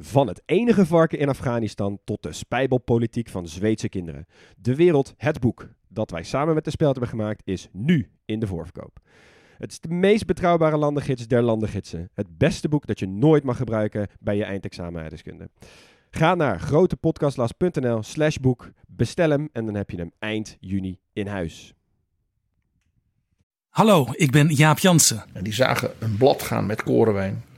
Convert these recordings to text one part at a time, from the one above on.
Van het enige varken in Afghanistan tot de spijbelpolitiek van Zweedse kinderen. De Wereld, het boek dat wij samen met de Speld hebben gemaakt, is nu in de voorverkoop. Het is de meest betrouwbare landengids der landengidsen. Het beste boek dat je nooit mag gebruiken bij je eindexamen aardrijkskunde. Ga naar grotepodcastlas.nl slash boek, bestel hem en dan heb je hem eind juni in huis. Hallo, ik ben Jaap Jansen En die zagen een blad gaan met korenwijn.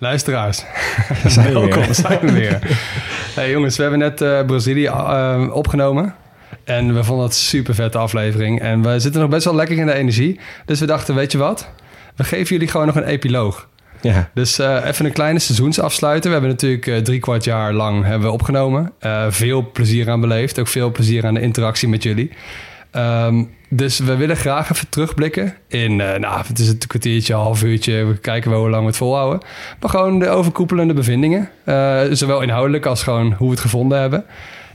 Luisteraars, welkom, we zijn we weer. Hey jongens, we hebben net eh, Brazilië eh, opgenomen. En we vonden het een super vette aflevering. En we zitten nog best wel lekker in de energie. Dus we dachten, weet je wat? We geven jullie gewoon nog een epiloog. Ja, Dus eh, even een kleine seizoensafsluiten. We hebben natuurlijk eh, drie kwart jaar lang hebben we opgenomen. Veel plezier aan beleefd. Ook veel plezier aan de interactie met jullie. Ehm, dus we willen graag even terugblikken in, eh, nou, het is een kwartiertje, een half uurtje. We kijken wel hoe lang we het volhouden. Maar gewoon de overkoepelende bevindingen. Eh, zowel inhoudelijk als gewoon hoe we het gevonden hebben.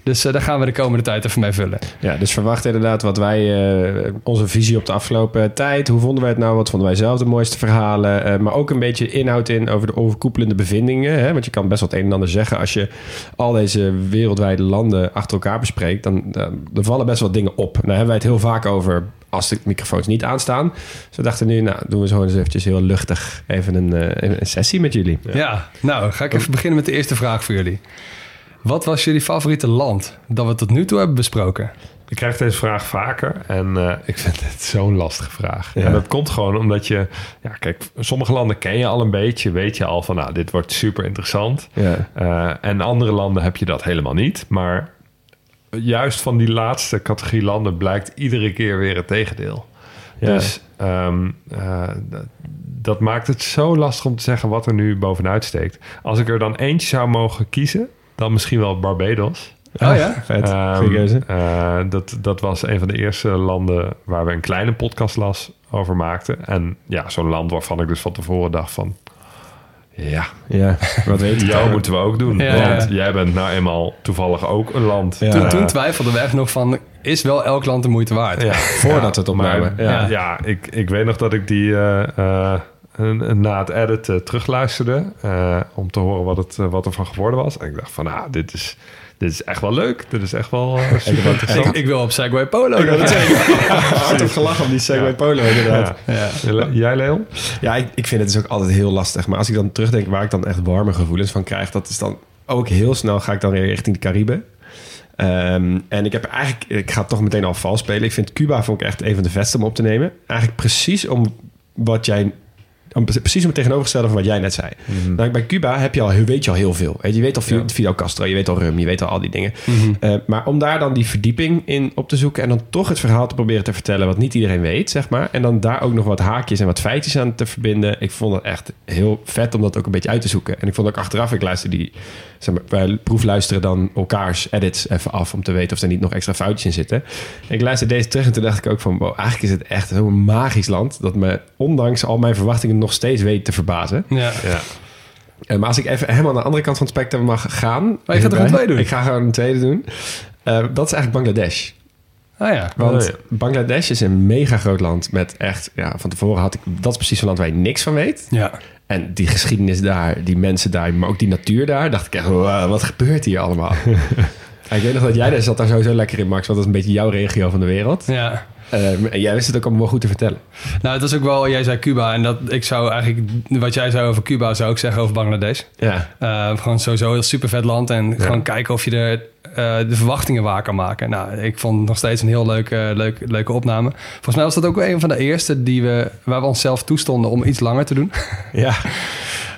Dus eh, daar gaan we de komende tijd even mee vullen. ja, dus verwacht inderdaad wat wij, eh, onze visie op de afgelopen tijd. Hoe vonden wij het nou? Wat vonden wij zelf de mooiste verhalen? Eh, maar ook een beetje inhoud in over de overkoepelende bevindingen. Hè? Want je kan best wel het een en ander zeggen. Als je al deze wereldwijde landen achter elkaar bespreekt, dan eh, er vallen best wel dingen op. Daar hebben wij het heel vaak over als de microfoons niet aanstaan. Dus we dachten nu, nou, doen we zo eens eventjes heel luchtig even een, even een sessie met jullie. Ja. nou ga ik even beginnen met de eerste vraag voor jullie. Wat was jullie favoriete land dat we tot nu toe hebben besproken? Ik krijg deze vraag vaker en eh, ik vind het zo'n lastige vraag. Ja. En dat komt gewoon omdat je... Ja, kijk, sommige landen ken je al een beetje. Weet je al van, nou, dit wordt super interessant. Ja. Eh, en andere landen heb je dat helemaal niet. Maar juist van die laatste categorie landen blijkt iedere keer weer het tegendeel. Ja. Dus ehm, eh, dat maakt het zo lastig om te zeggen wat er nu bovenuit steekt. Als ik er dan eentje zou mogen kiezen, dan misschien wel Barbados. Oh ja? Vet. Ehm, eh, dat, dat was een van de eerste landen waar we een kleine podcast las over maakten. En ja, zo'n land waarvan ik dus van tevoren dacht van... Ja, Ja, wat weet jou moeten we ook doen. Ja. Want jij bent nou eenmaal toevallig ook een land. Ja. Toen, toen twijfelden we echt nog van, is wel elk land de moeite waard? ja, Voordat we het opnamen. Maar, Ja. ja, ik, ik weet nog dat ik die eh, eh, na het editen terugluisterde. eh, om te horen wat, het, eh, wat er van geworden was. En ik dacht van, ah, dit is, dit is echt wel leuk. Dit is echt wel eh, super Ik, interessant. ik wil op Segway Polo. Ik. Hard op gelachen om die Segway Ja. Polo inderdaad. Ja. Ja. Jij, Leon? Ja, ik, ik vind het dus ook altijd heel lastig. Maar als ik dan terugdenk waar ik dan echt warme gevoelens van krijg... dat is dan ook heel snel ga ik dan weer richting de Cariben. Ehm, en ik heb eigenlijk... Ik ga het toch meteen al vals spelen. Ik vind Cuba vond ik echt een van de vetste om op te nemen. Eigenlijk precies om wat jij... Precies om het tegenovergestelde van wat jij net zei. Nou, bij Cuba heb je al, weet je al heel veel. Je weet al Fidel Fidel Castro, je weet al rum, je weet al al die dingen. Eh, maar om daar dan die verdieping in op te zoeken... en dan toch het verhaal te proberen te vertellen... wat niet iedereen weet, zeg maar. En dan daar ook nog wat haakjes en wat feitjes aan te verbinden. Ik vond het echt heel vet om dat ook een beetje uit te zoeken. En ik vond ook achteraf, ik luister die... Zeg maar, wij proefluisteren dan elkaars edits even af... om te weten of er niet nog extra foutjes in zitten. En ik luisterde deze terug en toen dacht ik ook van... Wow, eigenlijk is het echt zo'n magisch land... dat me ondanks al mijn verwachtingen nog steeds weet te verbazen. Ja. Ja. Eh, maar als ik even helemaal aan de andere kant van het spectrum mag gaan... Oh, je gaat er een tweede doen? Ik ga gewoon een tweede doen. Eh, dat is eigenlijk Bangladesh. Oh ja. Want Oh, ja. Bangladesh is een mega groot land met echt... Ja, van tevoren had ik... Dat is precies een land waar je niks van weet. Ja. En die geschiedenis daar, die mensen daar, maar ook die natuur daar... dacht ik echt, wow, wat gebeurt hier allemaal? Ik weet nog dat jij daar zat daar sowieso lekker in, Max. Want dat is een beetje jouw regio van de wereld. Ja. Eh, en jij wist het ook allemaal wel goed te vertellen. Nou, het is ook wel, jij zei Cuba. En dat, ik zou eigenlijk, wat jij zei over Cuba, zou ik zeggen over Bangladesh. Ja, Eh, gewoon sowieso een super vet land. En gewoon kijken of je er eh, de verwachtingen waar kan maken. Nou, ik vond het nog steeds een heel leuke, leuk, leuke opname. Volgens mij was dat ook een van de eerste die we, waar we onszelf toestonden om iets langer te doen. ja.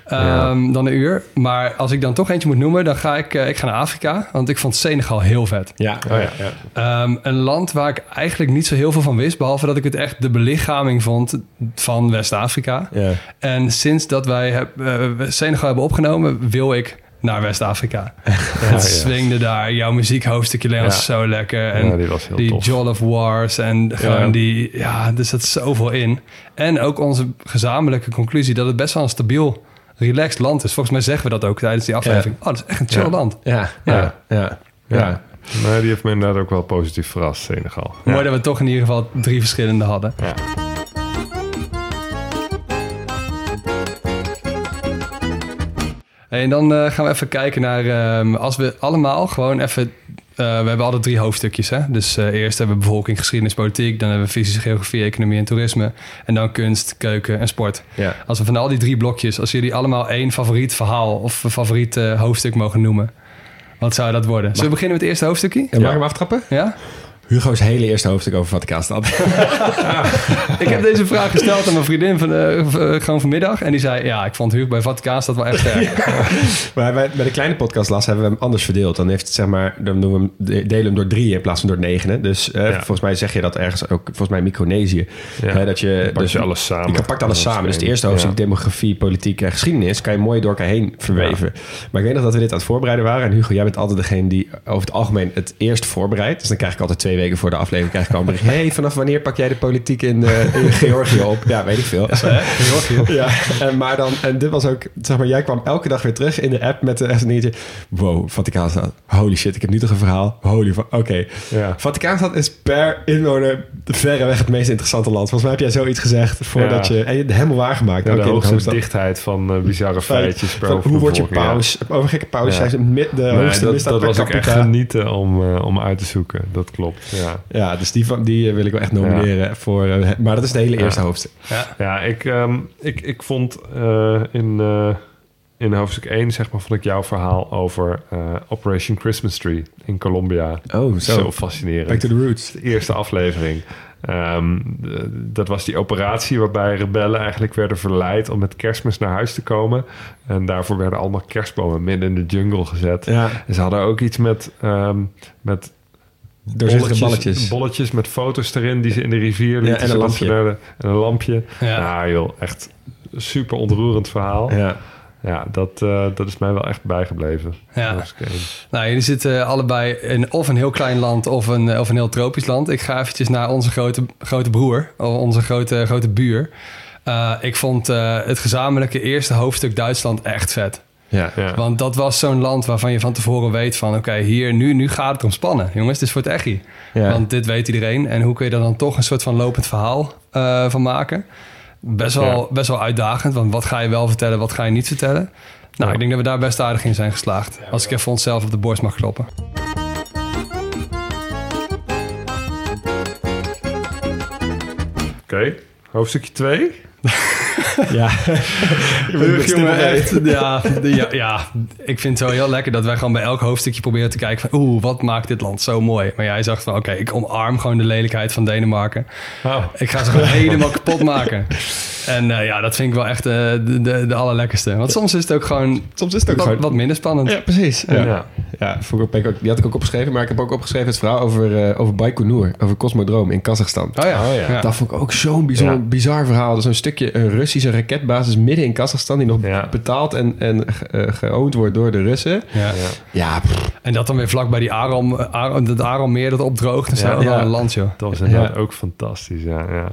ehm, dan een uur. Maar als ik dan toch eentje moet noemen, dan ga ik, eh, ik ga naar Afrika. Want ik vond Senegal heel vet. Ja, Oh ja, ja. Ehm, een land waar ik eigenlijk niet zo heel veel van wist. Behalve dat ik het echt de belichaming vond van West-Afrika. ja. En sinds dat wij heb, eh, Senegal hebben opgenomen, wil ik naar West-Afrika. het swingde daar. Jouw muziekhoofdstukje Leon was Ja. zo lekker. En Ja, die was heel die. Joll of Wars. En gewoon Ja. die... Ja, er zat zoveel in. En ook onze gezamenlijke conclusie dat het best wel een stabiel, relaxed land is. Volgens mij zeggen we dat ook tijdens die aflevering. Oh, dat is echt een chill Ja. land. Ja, ja, ja. ja. Ja. Maar die heeft me inderdaad ook wel positief verrast, Senegal. Ja. Mooi dat we toch in ieder geval drie verschillende hadden. Ja. Hey, en dan eh, gaan we even kijken naar... ehm, als we allemaal gewoon even... eh, we hebben altijd drie hoofdstukjes. Hè? Dus eh, eerst hebben we bevolking, geschiedenis, politiek. Dan hebben we fysische geografie, economie en toerisme. En dan kunst, keuken en sport. Ja. Als we van al die drie blokjes... als jullie allemaal één favoriet verhaal... of een favoriet eh, hoofdstuk mogen noemen... wat zou dat worden? Zullen we beginnen met het eerste hoofdstukje? Mag ik hem aftrappen? Ja? Hugo's hele eerste hoofdstuk over Vaticaanstad. Ik heb deze vraag gesteld aan mijn vriendin van, eh, eh, gewoon vanmiddag. En die zei, ja, ik vond Hugo bij Vaticaanstad wel echt sterk. maar bij, bij de kleine podcast las hebben we hem anders verdeeld. Dan heeft het, zeg maar, dan doen we hem, de- delen hem door drie in plaats van door negenen. Dus eh, Ja. volgens mij zeg je dat ergens ook, volgens mij Micronesië. Ja. Hè, dat je, dus je alles samen. Je pakt alles samen. Dus het eerste hoofdstuk, Ja. demografie, politiek en geschiedenis, kan je mooi door elkaar heen verweven. Maar ik weet nog dat we dit aan het voorbereiden waren. En Hugo, jij bent altijd degene die over het algemeen het eerst voorbereidt. Dus dan krijg ik altijd twee weken voor de aflevering krijg ik al een bericht. hey, vanaf wanneer pak jij de politiek in, eh, in Georgië op? Ja, weet ik veel. Ja, en, maar dan, en dit was ook, zeg maar, jij kwam elke dag weer terug in de app met de een dingetje. Wow, Vaticaanstad. Holy shit, ik heb nu toch een verhaal. Holy, oké. Ja. Vaticaanstad is per inwoner verreweg het meest interessante land. Volgens mij heb jij zoiets gezegd voordat Ja. je, en je helemaal waargemaakt. Ja, de hoogste hoofdstad. dichtheid van eh, bizarre feitjes per Van hoe word je paus? Over gekke paus mi- de Nee, hoogste dat, misdaad dat was ook echt genieten om, eh, om uit te zoeken. Dat klopt, ja. Ja, dus die, van, die eh, wil ik wel echt nomineren. Voor, eh, maar dat is het hele eerste hoofdstuk. Ja, ik, ehm, ik, ik vond eh, in, eh, in hoofdstuk 1, zeg maar, vond ik jouw verhaal over eh, Operation Christmas Tree in Colombia Oh, zo. zo fascinerend. Back to the roots. de eerste aflevering. Ehm, de- dat was die operatie waarbij rebellen eigenlijk werden verleid om met kerstmis naar huis te komen. En daarvoor werden allemaal kerstbomen midden in de jungle gezet. Ja, En ze hadden ook iets met, ehm, met doorzichtige balletjes. bolletjes met foto's erin die ze in de rivier lieten. en een lampje. naar de- en een lampje. Ja. Ja, joh, echt super ontroerend verhaal. Ja, Ja. dat, eh, dat is mij wel echt bijgebleven. Ja. Nou, jullie zitten allebei in of een heel klein land of een, of een heel tropisch land. Ik ga eventjes naar onze grote, grote broer, of onze grote, grote buur. Eh, ik vond eh, het gezamenlijke eerste hoofdstuk Duitsland echt vet. Ja. Ja. Want dat was zo'n land waarvan je van tevoren weet van... oké, hier, nu, nu gaat het om spannen. Jongens, het is voor het echie. Ja. Want dit weet iedereen. En hoe kun je er dan toch een soort van lopend verhaal eh, van maken? Best wel, Ja. best wel uitdagend. Want wat ga je wel vertellen, wat ga je niet vertellen? Nou, Ja. ik denk dat we daar best aardig in zijn geslaagd. Als ik even onszelf op de borst mag kloppen. Oké, hoofdstukje 2. Ja. Jongen, echt. Ja, ja, ja, ik vind het zo heel lekker dat wij gewoon bij elk hoofdstukje proberen te kijken van... oeh, wat maakt dit land zo mooi? Maar jij zegt van, oké, ik omarm gewoon de lelijkheid van Denemarken. Oh. Ik ga ze gewoon helemaal kapot maken. En eh, ja, dat vind ik wel echt eh, de, de, de allerlekkerste. Want soms is het ook gewoon Soms is het ook wat, gewoon... wat minder spannend. Ja, precies. Ja. Ja. Ja. vroeger ben ik ook, die had ik ook opgeschreven. Maar ik heb ook opgeschreven het verhaal over, eh over Baikonur. Over Cosmodroom in Kazachstan. Oh ja. Oh ja. Ja. Dat vond ik ook zo'n bizar, Ja. bizar verhaal. Dat is een stukje een Russische raketbasis midden in Kazachstan... die nog Ja. betaald en, en ge- eh, geoond wordt door de Russen. Ja. En dat dan weer vlak bij die Aram, Aram, dat Arammeer dat opdroogt en zo. Ja. Een land, joh. Dat was inderdaad Ja. ook fantastisch, ja, ja.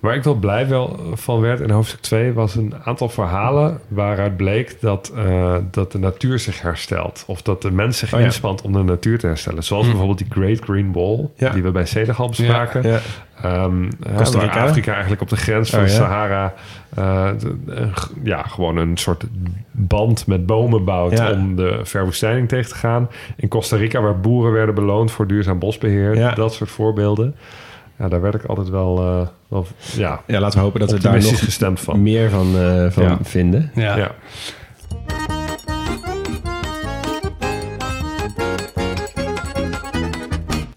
Waar ik wel blij wel van werd in hoofdstuk 2... was een aantal verhalen waaruit bleek dat, eh, dat de natuur zich herstelt. Of dat de mens zich Oh ja. inspant om de natuur te herstellen. Zoals bijvoorbeeld die Great Green Wall... Ja. die we bij Senegal bespraken. ja. Ehm, Costa waar Rica. Afrika eigenlijk op de grens van Oh, ja. Sahara... eh, de- ja, gewoon een soort band met bomen bouwt... Ja. om de verwoestijning tegen te gaan. In Costa Rica, waar boeren werden beloond voor duurzaam bosbeheer. Ja. Dat soort voorbeelden. Ja, daar werd ik altijd wel, eh, wel ja, ja, laten we hopen dat we daar nog gestemd van. meer van, eh, van Ja. vinden. Ja. Ja.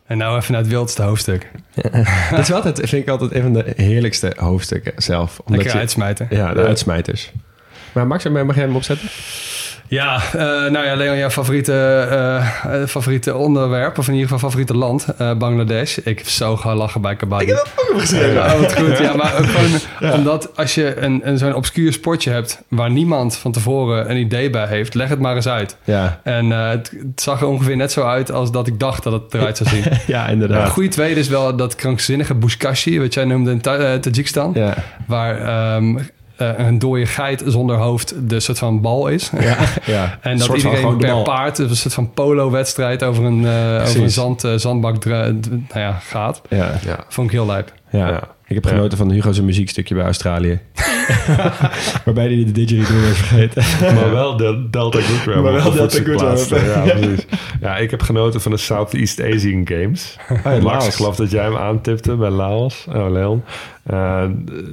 En nou even naar het wildste hoofdstuk. Dat is wel altijd, vind ik altijd een van de heerlijkste hoofdstukken zelf. Omdat Lekker je, uitsmijten. Ja, de uitsmijters. Maar Max, mag jij hem opzetten? Ja, eh, nou ja, Leon, jouw favoriete, eh, eh, favoriete onderwerp, of in ieder geval favoriete land, Bangladesh. Ik heb zo gaan lachen bij Kabaddi. Ik heb dat ook gezien. Ja, wat goed. Ja, maar ook gewoon omdat als je een, een, zo'n obscuur sportje hebt waar niemand van tevoren een idee bij heeft, leg het maar eens uit. Ja, En het, het zag er ongeveer net zo uit als dat ik dacht dat het eruit zou zien. ja Een inderdaad. goede tweede is wel dat krankzinnige Buzkashi, wat jij noemde in Ta- Tajikistan. Ja. Waar ehm, eh, een dode geit zonder hoofd de soort van bal is. Ja, ja. En dat soort van iedereen per paard, een soort van polo-wedstrijd over een, eh, over een zand, eh, zandbak nou ja, gaat. Ja, Ja. Vond ik heel lijp. ja. Ik heb Ja. genoten van Hugo's muziekstukje bij Australië. Waarbij hij de didgeridoo was vergeten. Maar wel de Delta Good Ram. Maar wel Delta Good voedselplaats. Ram. Ja, precies. Ja, ik heb genoten van de Southeast Asian Games. ja, Max, Laos. ik geloof dat jij hem aantipte bij Laos. Oh, Leon. Eh,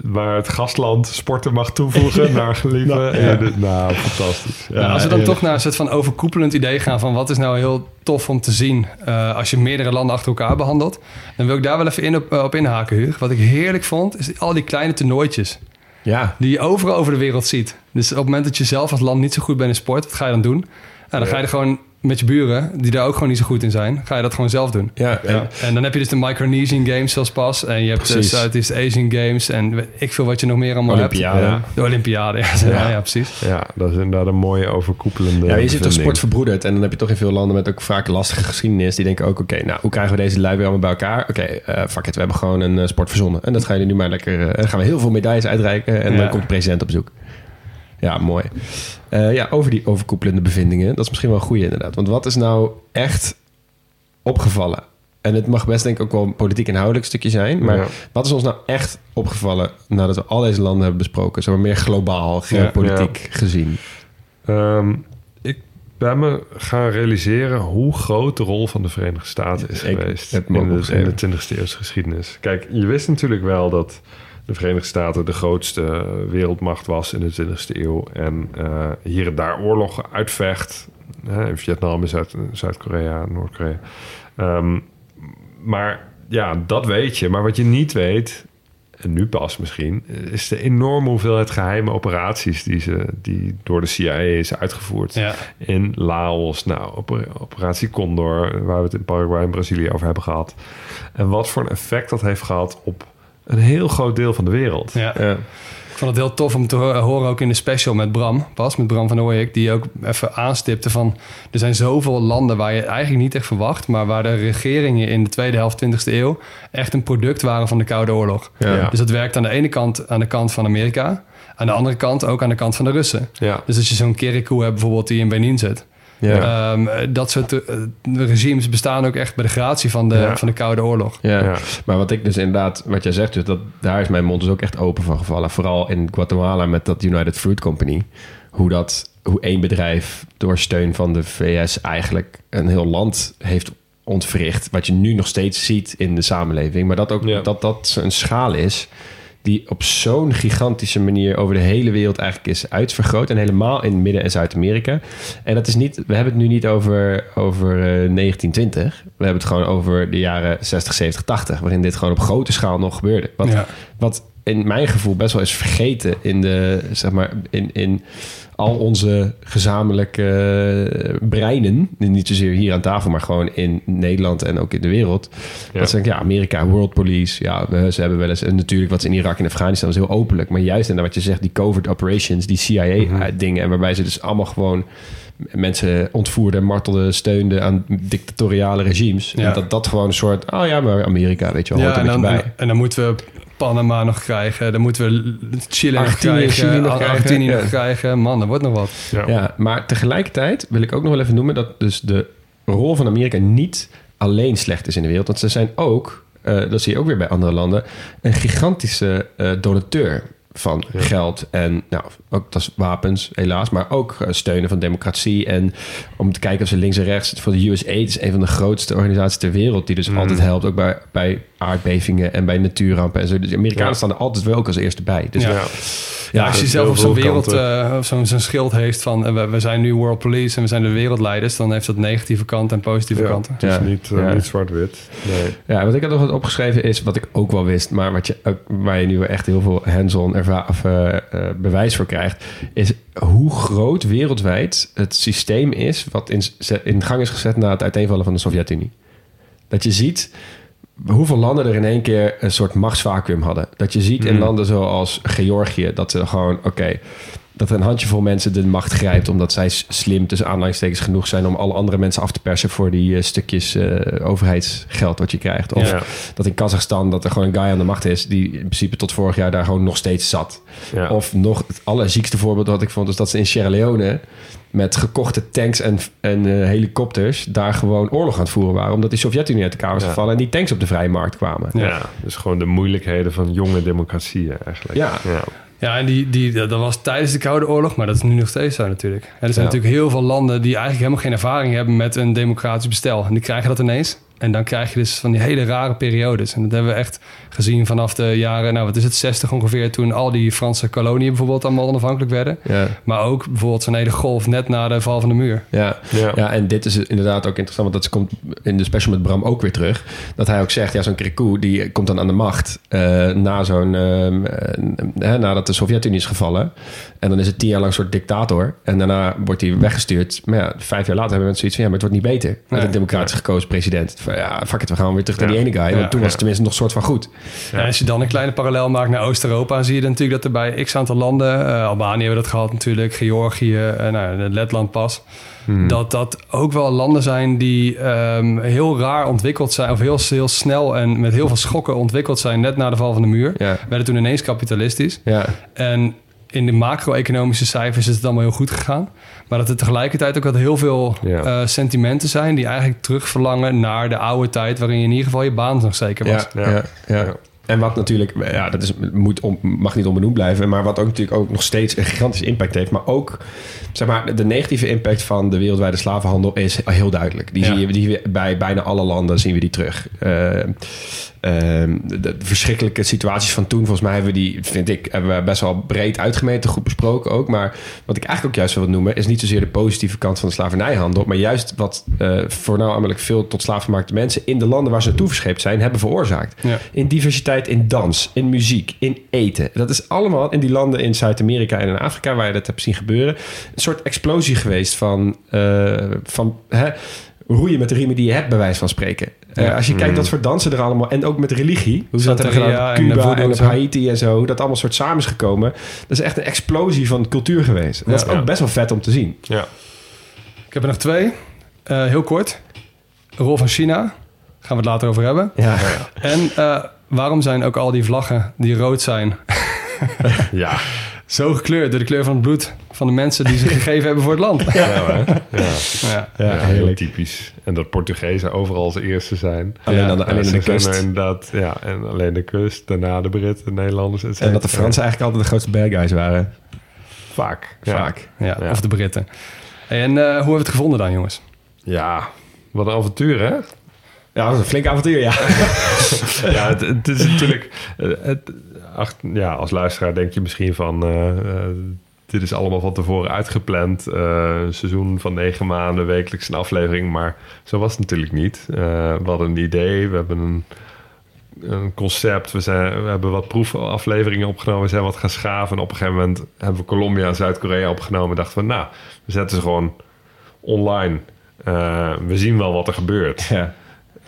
waar het gastland sporten mag toevoegen naar geliefde. Nou, Ja, ja. dit- nou, fantastisch. Ja, als we dan eerlijk. toch naar een soort van overkoepelend idee gaan van wat is nou heel tof om te zien eh, als je meerdere landen achter elkaar behandelt, dan wil ik daar wel even in op, eh, op inhaken, Huug. Wat ik heerlijk vond, is al die kleine toernooitjes Ja, die je overal over de wereld ziet. Dus op het moment dat je zelf als land niet zo goed bent in sport, wat ga je dan doen? Nou, dan ga je er gewoon met je buren, die daar ook gewoon niet zo goed in zijn, ga je dat gewoon zelf doen. ja, ja. En dan heb je dus de Micronesian Games zoals pas. En je hebt de Precies. Southeast Asian Games. En ik veel wat je nog meer allemaal Olympiade. hebt. Ja. De Olympiade, ja, ja. ja, precies. Ja, dat is inderdaad een mooie overkoepelende Ja, je ziet toch sport verbroederd. En dan heb je toch in veel landen met ook vaak lastige geschiedenis. Die denken ook, oké, nou, hoe krijgen we deze lui weer allemaal bij elkaar? Oké, eh fuck it, we hebben gewoon een eh, sport verzonnen. En dat gaan jullie nu maar lekker... eh, en dan gaan we heel veel medailles uitreiken. En Ja. dan komt de president op bezoek. Ja, mooi. Eh, ja, over die overkoepelende bevindingen. Dat is misschien wel een goeie inderdaad. Want wat is nou echt opgevallen? En het mag best denk ik ook wel een politiek inhoudelijk stukje zijn. Maar Ja. wat is ons nou echt opgevallen nadat we al deze landen hebben besproken? Zo meer globaal, geopolitiek gezien. Ehm, ik ben me gaan realiseren hoe groot de rol van de Verenigde Staten is Ik geweest in de, in de 20e eeuwse geschiedenis. Kijk, je wist natuurlijk wel dat de Verenigde Staten de grootste wereldmacht was in de 20e eeuw. En eh, hier en daar oorlogen uitvecht. Hè, in Vietnam, in Zuid- Zuid-Korea, Noord-Korea. Ehm, maar ja, dat weet je. Maar wat je niet weet, en nu pas misschien, is de enorme hoeveelheid geheime operaties die, ze, die door de CIA is uitgevoerd. Ja. In Laos, nou, oper- operatie Condor, waar we het in Paraguay en Brazilië over hebben gehad. En wat voor een effect dat heeft gehad op een heel groot deel van de wereld. Ja. Ja. Ik vond het heel tof om te ho- horen ook in de special met Bram, pas met Bram van Ooyek, die ook even aanstipte van er zijn zoveel landen waar je eigenlijk niet echt verwacht, maar waar de regeringen in de tweede helft 20e eeuw echt een product waren van de Koude Oorlog. Ja. Dus dat werkt aan de ene kant aan de kant van Amerika, aan de andere kant ook aan de kant van de Russen. Ja. Dus als je zo'n Kirikou hebt bijvoorbeeld die in Benin zit. Ja. Ehm, dat soort eh, regimes bestaan ook echt bij de gratie van de, Ja. van de Koude Oorlog. Ja. Ja. maar wat ik dus inderdaad, wat jij zegt, dus dat, daar is mijn mond dus ook echt open van gevallen. Vooral in Guatemala met dat United Fruit Company. Hoe dat, hoe één bedrijf door steun van de VS eigenlijk een heel land heeft ontwricht. Wat je nu nog steeds ziet in de samenleving. Maar dat ook Ja. dat dat een schaal is die op zo'n gigantische manier over de hele wereld eigenlijk is uitvergroot. En helemaal in Midden- en Zuid-Amerika. En dat is niet, we hebben het nu niet over, over eh, 1920. We hebben het gewoon over de jaren 60, 70, 80. Waarin dit gewoon op grote schaal nog gebeurde. Wat, Ja. wat in mijn gevoel best wel is vergeten in de, zeg maar, in, in al onze gezamenlijke eh, breinen. Niet zozeer hier aan tafel, maar gewoon in Nederland en ook in de wereld. Ja. Dat denken, ja, Amerika, World Police. Ja, ze hebben wel eens... En natuurlijk wat ze in Irak en Afghanistan was heel openlijk. Maar juist in wat je zegt, die covert operations, die CIA-dingen... en waarbij ze dus allemaal gewoon mensen ontvoerden, martelden, steunden aan dictatoriale regimes. Ja. En dat dat gewoon een soort... Oh ja, maar Amerika, weet je wel, hoort er en dan, bij. en dan moeten we Panama nog krijgen. Dan moeten we Chile nog krijgen. Chili nog krijgen, Argentinië nog krijgen. Man, er wordt nog wat. Ja. Ja, maar tegelijkertijd wil ik ook nog wel even noemen dat dus de rol van Amerika niet alleen slecht is in de wereld. Want ze zijn ook, eh, dat zie je ook weer bij andere landen, een gigantische eh, donateur van geld en nou, ook dat is wapens helaas, maar ook eh, steunen van democratie en om te kijken of ze links en rechts voor de USAID is een van de grootste organisaties ter wereld die dus altijd helpt ook bij, bij aardbevingen en bij natuurrampen en zo. Dus de Amerikanen Ja. staan er altijd wel ook als eerste bij. Dus Ja. Ja. Ja, als je zelf op zo'n wereld, eh, zo'n schild heeft van eh, we, we zijn nu World Police en we zijn de wereldleiders, dan heeft dat negatieve kanten en positieve Ja. kanten. Het is Ja. niet, eh, Ja. niet zwart-wit. Nee. Ja, wat ik had nog wat opgeschreven is, wat ik ook wel wist, maar wat je, ook- waar je nu echt heel veel hands-on bewijs voor krijgt, is hoe groot wereldwijd het systeem is wat in, zet- in gang is gezet na het uiteenvallen van de Sovjet-Unie. Dat je ziet hoeveel landen er in één keer een soort machtsvacuum hadden. Dat je ziet in Mm. landen zoals Georgië, dat ze gewoon, oké, dat een handjevol mensen de macht grijpt omdat zij slim tussen aanhalingstekens genoeg zijn om alle andere mensen af te persen voor die eh, stukjes eh, overheidsgeld wat je krijgt. Of Ja. dat in Kazachstan dat er gewoon een guy aan de macht is die in principe tot vorig jaar daar gewoon nog steeds zat. Ja. Of nog het allerziekste voorbeeld wat ik vond is dat ze in Sierra Leone met gekochte tanks en, en eh, helikopters daar gewoon oorlog aan het voeren waren omdat die Sovjet-Unie uit elkaar was Ja. gevallen en die tanks op de vrije markt kwamen. Ja. dus gewoon de moeilijkheden van jonge democratieën eigenlijk. Ja. Ja. En die, die, dat was tijdens de Koude Oorlog, maar dat is nu nog steeds zo natuurlijk. En er zijn Ja. natuurlijk heel veel landen die eigenlijk helemaal geen ervaring hebben met een democratisch bestel. En die krijgen dat ineens. En dan krijg je dus van die hele rare periodes. En dat hebben we echt gezien vanaf de jaren, nou wat is het, 60 ongeveer, toen al die Franse koloniën bijvoorbeeld allemaal onafhankelijk werden. Ja. Maar ook bijvoorbeeld zo'n hele golf net na de val van de muur. Ja. Ja. Ja. en dit is inderdaad ook interessant, want dat komt in de special met Bram ook weer terug. Dat hij ook zegt, ja, zo'n Kirikou die komt dan aan de macht eh, na zo'n, ehm, eh, nadat de Sovjet-Unie is gevallen. En dan is het tien jaar lang een soort dictator. En daarna wordt hij weggestuurd. Maar ja, vijf jaar later hebben mensen zoiets van, ja, maar het wordt niet beter. Met Nee. een democratisch gekozen president. Van, ja, fuck it, we gaan weer terug naar die ene guy. Want Ja. toen was het tenminste nog een soort van goed. En als je dan een kleine parallel maakt naar Oost-Europa, zie je dan natuurlijk dat er bij x aantal landen, eh, Albanië hebben dat gehad natuurlijk, Georgië, eh, nou, Letland pas, dat dat ook wel landen zijn die ehm, heel raar ontwikkeld zijn, of heel, heel snel en met heel veel schokken ontwikkeld zijn, net na de val van de muur. Ja. Werden toen ineens kapitalistisch. Ja, En in de macro-economische cijfers is het allemaal heel goed gegaan. Maar dat er tegelijkertijd ook wat heel veel Ja. eh, sentimenten zijn die eigenlijk terugverlangen naar de oude tijd, waarin je in ieder geval je baan nog zeker was. Ja, Ja. ja. En wat natuurlijk, ja, dat is, moet on- mag niet onbenoemd blijven, maar wat ook natuurlijk ook nog steeds een gigantische impact heeft. Maar ook, zeg maar, de negatieve impact van de wereldwijde slavenhandel is heel duidelijk. Die Ja. zie je die, bij bijna alle landen zien we die terug. Eh, ehm, de, verschrikkelijke situaties van toen, volgens mij hebben we die, vind ik, hebben we best wel breed uitgemeten, goed besproken ook. Maar wat ik eigenlijk ook juist wil noemen, is niet zozeer de positieve kant van de slavernijhandel, maar juist wat eh voornamelijk veel tot slaafgemaakte mensen in de landen waar ze naartoe verscheept zijn, hebben veroorzaakt. Ja. In diversiteit in dans, in muziek, in eten. Dat is allemaal in die landen in Zuid-Amerika en in Afrika waar je dat hebt zien gebeuren. Een soort explosie geweest van, eh, van hè, roeien met de riemen die je hebt, bij wijze van spreken. Eh, als je kijkt wat voor dansen er allemaal... En ook met religie. Hoe ze dat hebben gedaan op Cuba en op en zo. Haiti en zo. Hoe dat allemaal soort samen is gekomen. Dat is echt een explosie van cultuur geweest. En dat is Ja. ook best wel vet om te zien. Ja. Ik heb er nog twee. Eh, heel kort. De rol van China. Gaan we het later over hebben. Ja, En eh, waarom zijn ook al die vlaggen die rood zijn... Ja. Zo gekleurd door de kleur van het bloed van de mensen die ze gegeven hebben voor het land? Ja, hè? ja. Ja. ja, Ja, heel typisch. En dat Portugezen overal als eerste zijn. Alleen, Ja. aan de, alleen de kust. inderdaad, ja, en alleen de kust, daarna de Britten, de Nederlanders. et En dat de. Fransen eigenlijk altijd de grootste bad guys waren. Vaak. Ja. Vaak. Ja, Ja. Of de Britten. En eh, hoe hebben we het gevonden dan, jongens? Ja, wat een avontuur, hè? Ja, dat was een flink avontuur, ja. ja, het, het is natuurlijk... eh, Het, ach, ja, als luisteraar denk je misschien van... eh, eh, dit is allemaal van tevoren uitgepland. een seizoen van negen maanden, wekelijks een aflevering. Maar zo was het natuurlijk niet. We hadden een idee, we hebben een, een concept. We, zijn, we hebben wat proefafleveringen opgenomen. We zijn wat gaan schaven. En op een gegeven moment hebben we Colombia en Zuid-Korea opgenomen. En dachten we, nou, we zetten ze gewoon online. We zien wel wat er gebeurt. ja.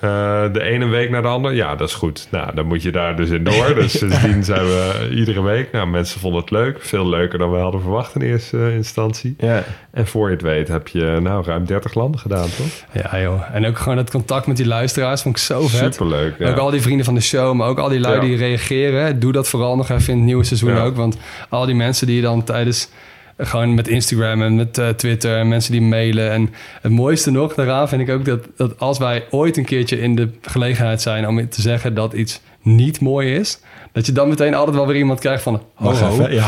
Eh, de ene week naar de andere, ja, dat is goed. Nou, dan moet je daar dus in door. Dus sindsdien zijn we iedere week. Nou, mensen vonden het leuk. Veel leuker dan we hadden verwacht in eerste instantie. ja. En voor je het weet heb je nou ruim 30 landen gedaan, toch? Ja, joh. En ook gewoon het contact met die luisteraars vond ik zo vet. Superleuk. Ja. Ook al die vrienden van de show, maar ook al die lui Ja. die reageren. Doe dat vooral nog even in het nieuwe seizoen Ja. ook. Want al die mensen die je dan tijdens Gewoon met Instagram en met eh, Twitter en mensen die mailen. En het mooiste nog daaraan vind ik ook dat, dat als wij ooit een keertje in de gelegenheid zijn om te zeggen dat iets niet mooi is, dat je dan meteen altijd wel weer iemand krijgt van... Ho, Wacht ho. even, ja.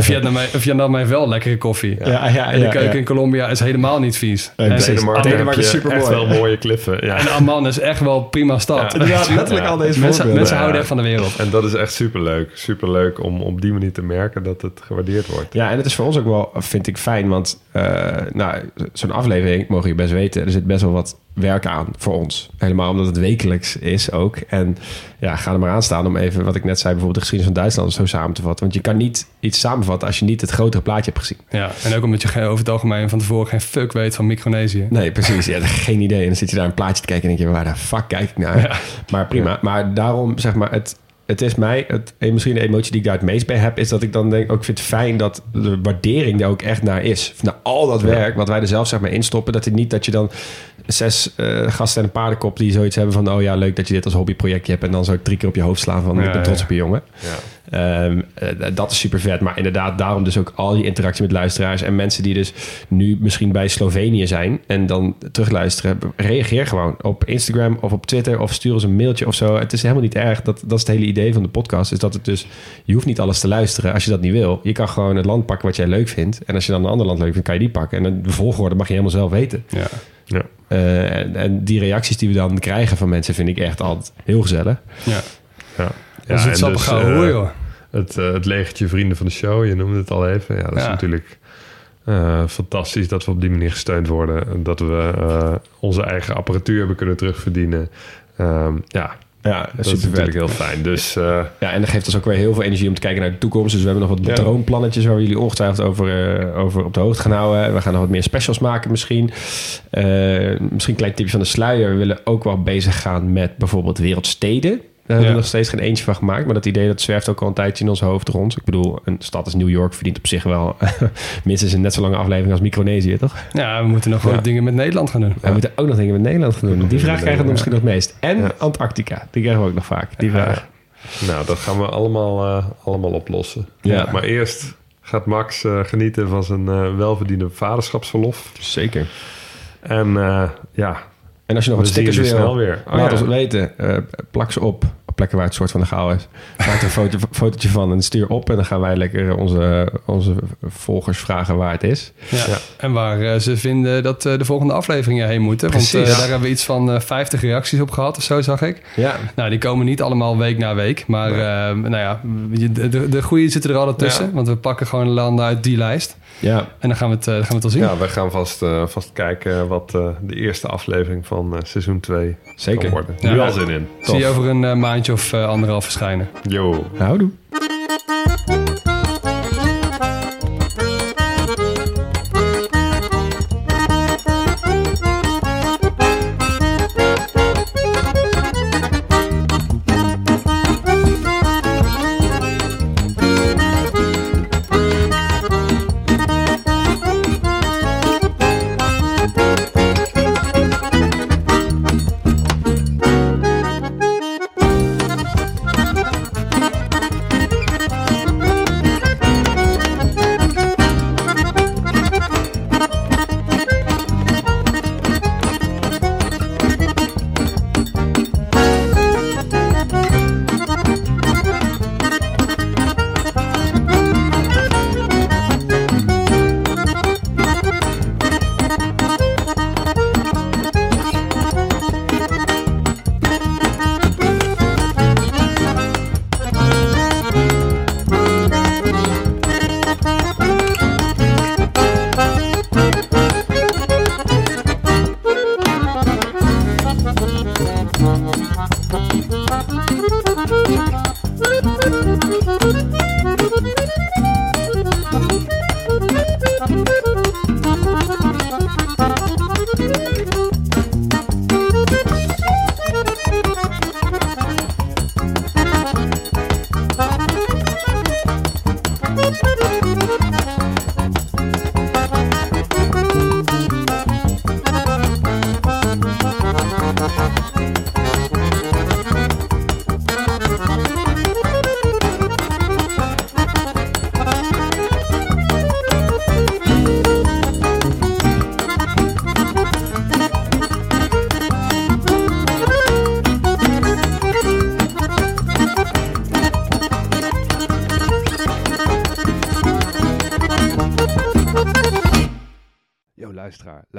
Vietnam, Vietnam heeft wel lekkere koffie. Ja, ja, En de keuken ja. in Colombia is helemaal niet vies. En, precies. Denemarken is je supermooi. echt wel mooie kliffen. Ja. en Amman is echt wel prima stad. Ja. Ja, letterlijk al deze Mensen, voorbeelden. mensen Ja. houden echt van de wereld. En dat is echt superleuk. Superleuk om op die manier te merken dat het gewaardeerd wordt. Ja, en het is voor ons ook wel, vind ik, fijn. Want eh, nou, zo'n aflevering, mogen je best weten... er zit best wel wat werk aan voor ons. Helemaal omdat het wekelijks is ook. En ja, ga er maar aan staan om even, wat ik net zei... bijvoorbeeld de geschiedenis van Duitsland zo samen te vatten. Want je kan niet iets samenvatten als je niet het grotere plaatje hebt gezien. Ja, en ook omdat je over het algemeen van tevoren geen fuck weet van Micronesië. Nee, precies. Ja, geen idee. En dan zit je daar een plaatje te kijken en denk je... waar de fuck kijk ik naar? Maar prima. Maar daarom, zeg maar, het, het is mij... Het, en misschien de emotie die ik daar het meest bij heb... is dat ik dan denk, ook ik vind het fijn dat de waardering er ook echt naar is. Naar al dat werk wat wij er zelf zeg maar instoppen. Dat het niet dat je dan zes eh, gasten en een paardenkop... die zoiets hebben van... oh ja, leuk dat je dit als hobbyprojectje hebt... en dan zo drie keer op je hoofd slaan van... Ja, ik ben trots op je jongen. Ja. Ehm, eh, dat is super vet. Maar inderdaad, daarom dus ook al die interactie met luisteraars. En mensen die dus nu misschien bij Slovenië zijn en dan terugluisteren. Reageer gewoon op Instagram of op Twitter of stuur ons een mailtje of zo. Het is helemaal niet erg. Dat, dat is het hele idee van de podcast. Is dat het dus, je hoeft niet alles te luisteren als je dat niet wil. Je kan gewoon het land pakken wat jij leuk vindt. En als je dan een ander land leuk vindt, kan je die pakken. En de volgorde mag je helemaal zelf weten. Ja. Ja. Eh, en, en die reacties die we dan krijgen van mensen vind ik echt altijd heel gezellig. Ja. Ja. Dat is en het sappige dus, eh, hoor, joh. Het, eh, het legertje vrienden van de show, je noemde het al even. Ja, dat is Ja. natuurlijk eh, fantastisch dat we op die manier gesteund worden. En Dat we eh, onze eigen apparatuur hebben kunnen terugverdienen. Ehm, ja, Ja, dat is natuurlijk heel fijn. Dus eh, Ja, en dat geeft ons ook weer heel veel energie om te kijken naar de toekomst. Dus we hebben nog wat Ja. droomplannetjes waar we jullie ongetwijfeld over, eh, over op de hoogte gaan houden. We gaan nog wat meer specials maken misschien. Eh, misschien een klein tipje van de sluier. We willen ook wel bezig gaan met bijvoorbeeld wereldsteden. Daar hebben we nog steeds geen eentje van gemaakt. Maar dat idee dat zwerft ook al een tijdje in ons hoofd rond. Ik bedoel, een stad als New York verdient op zich wel minstens een net zo lange aflevering als Micronesië, toch? Ja, we moeten nog Ja. wel dingen met Nederland gaan doen. We moeten ook nog dingen met Nederland gaan doen. Die vraag krijgen we misschien nog het meest. En Ja. Antarctica, die krijgen we ook nog vaak. Die vraag. nou, dat gaan we allemaal, eh, allemaal oplossen. Ja. Maar eerst gaat Max eh, genieten van zijn eh, welverdiende vaderschapsverlof. Zeker. En eh, ja, En als je nog we wat stickers wil, snel weer. Oh, laat ja. ons weten. Eh, plak ze op. Op plekken waar het soort van de gauw is. Maak er een foto, fotootje van en stuur op. En dan gaan wij lekker onze, onze volgers vragen waar het is. Ja. Ja. En waar eh, ze vinden dat eh, de volgende afleveringen heen moeten. Want Precies. daar hebben we iets van eh 50 reacties op gehad of zo, zag ik. Ja, Nou, die komen niet allemaal week na week. Maar eh, nou ja, de, de, de goede zitten er altijd tussen. Ja. Want we pakken gewoon landen uit die lijst. Ja. En dan gaan we het, eh, dan gaan we het al zien. Ja, we gaan vast, eh, vast kijken wat eh, de eerste aflevering van eh, seizoen 2 Zeker. kan worden. Ja. Nu al zin in. Zie je over een maandje of anderhalf verschijnen. Yo. houdoe.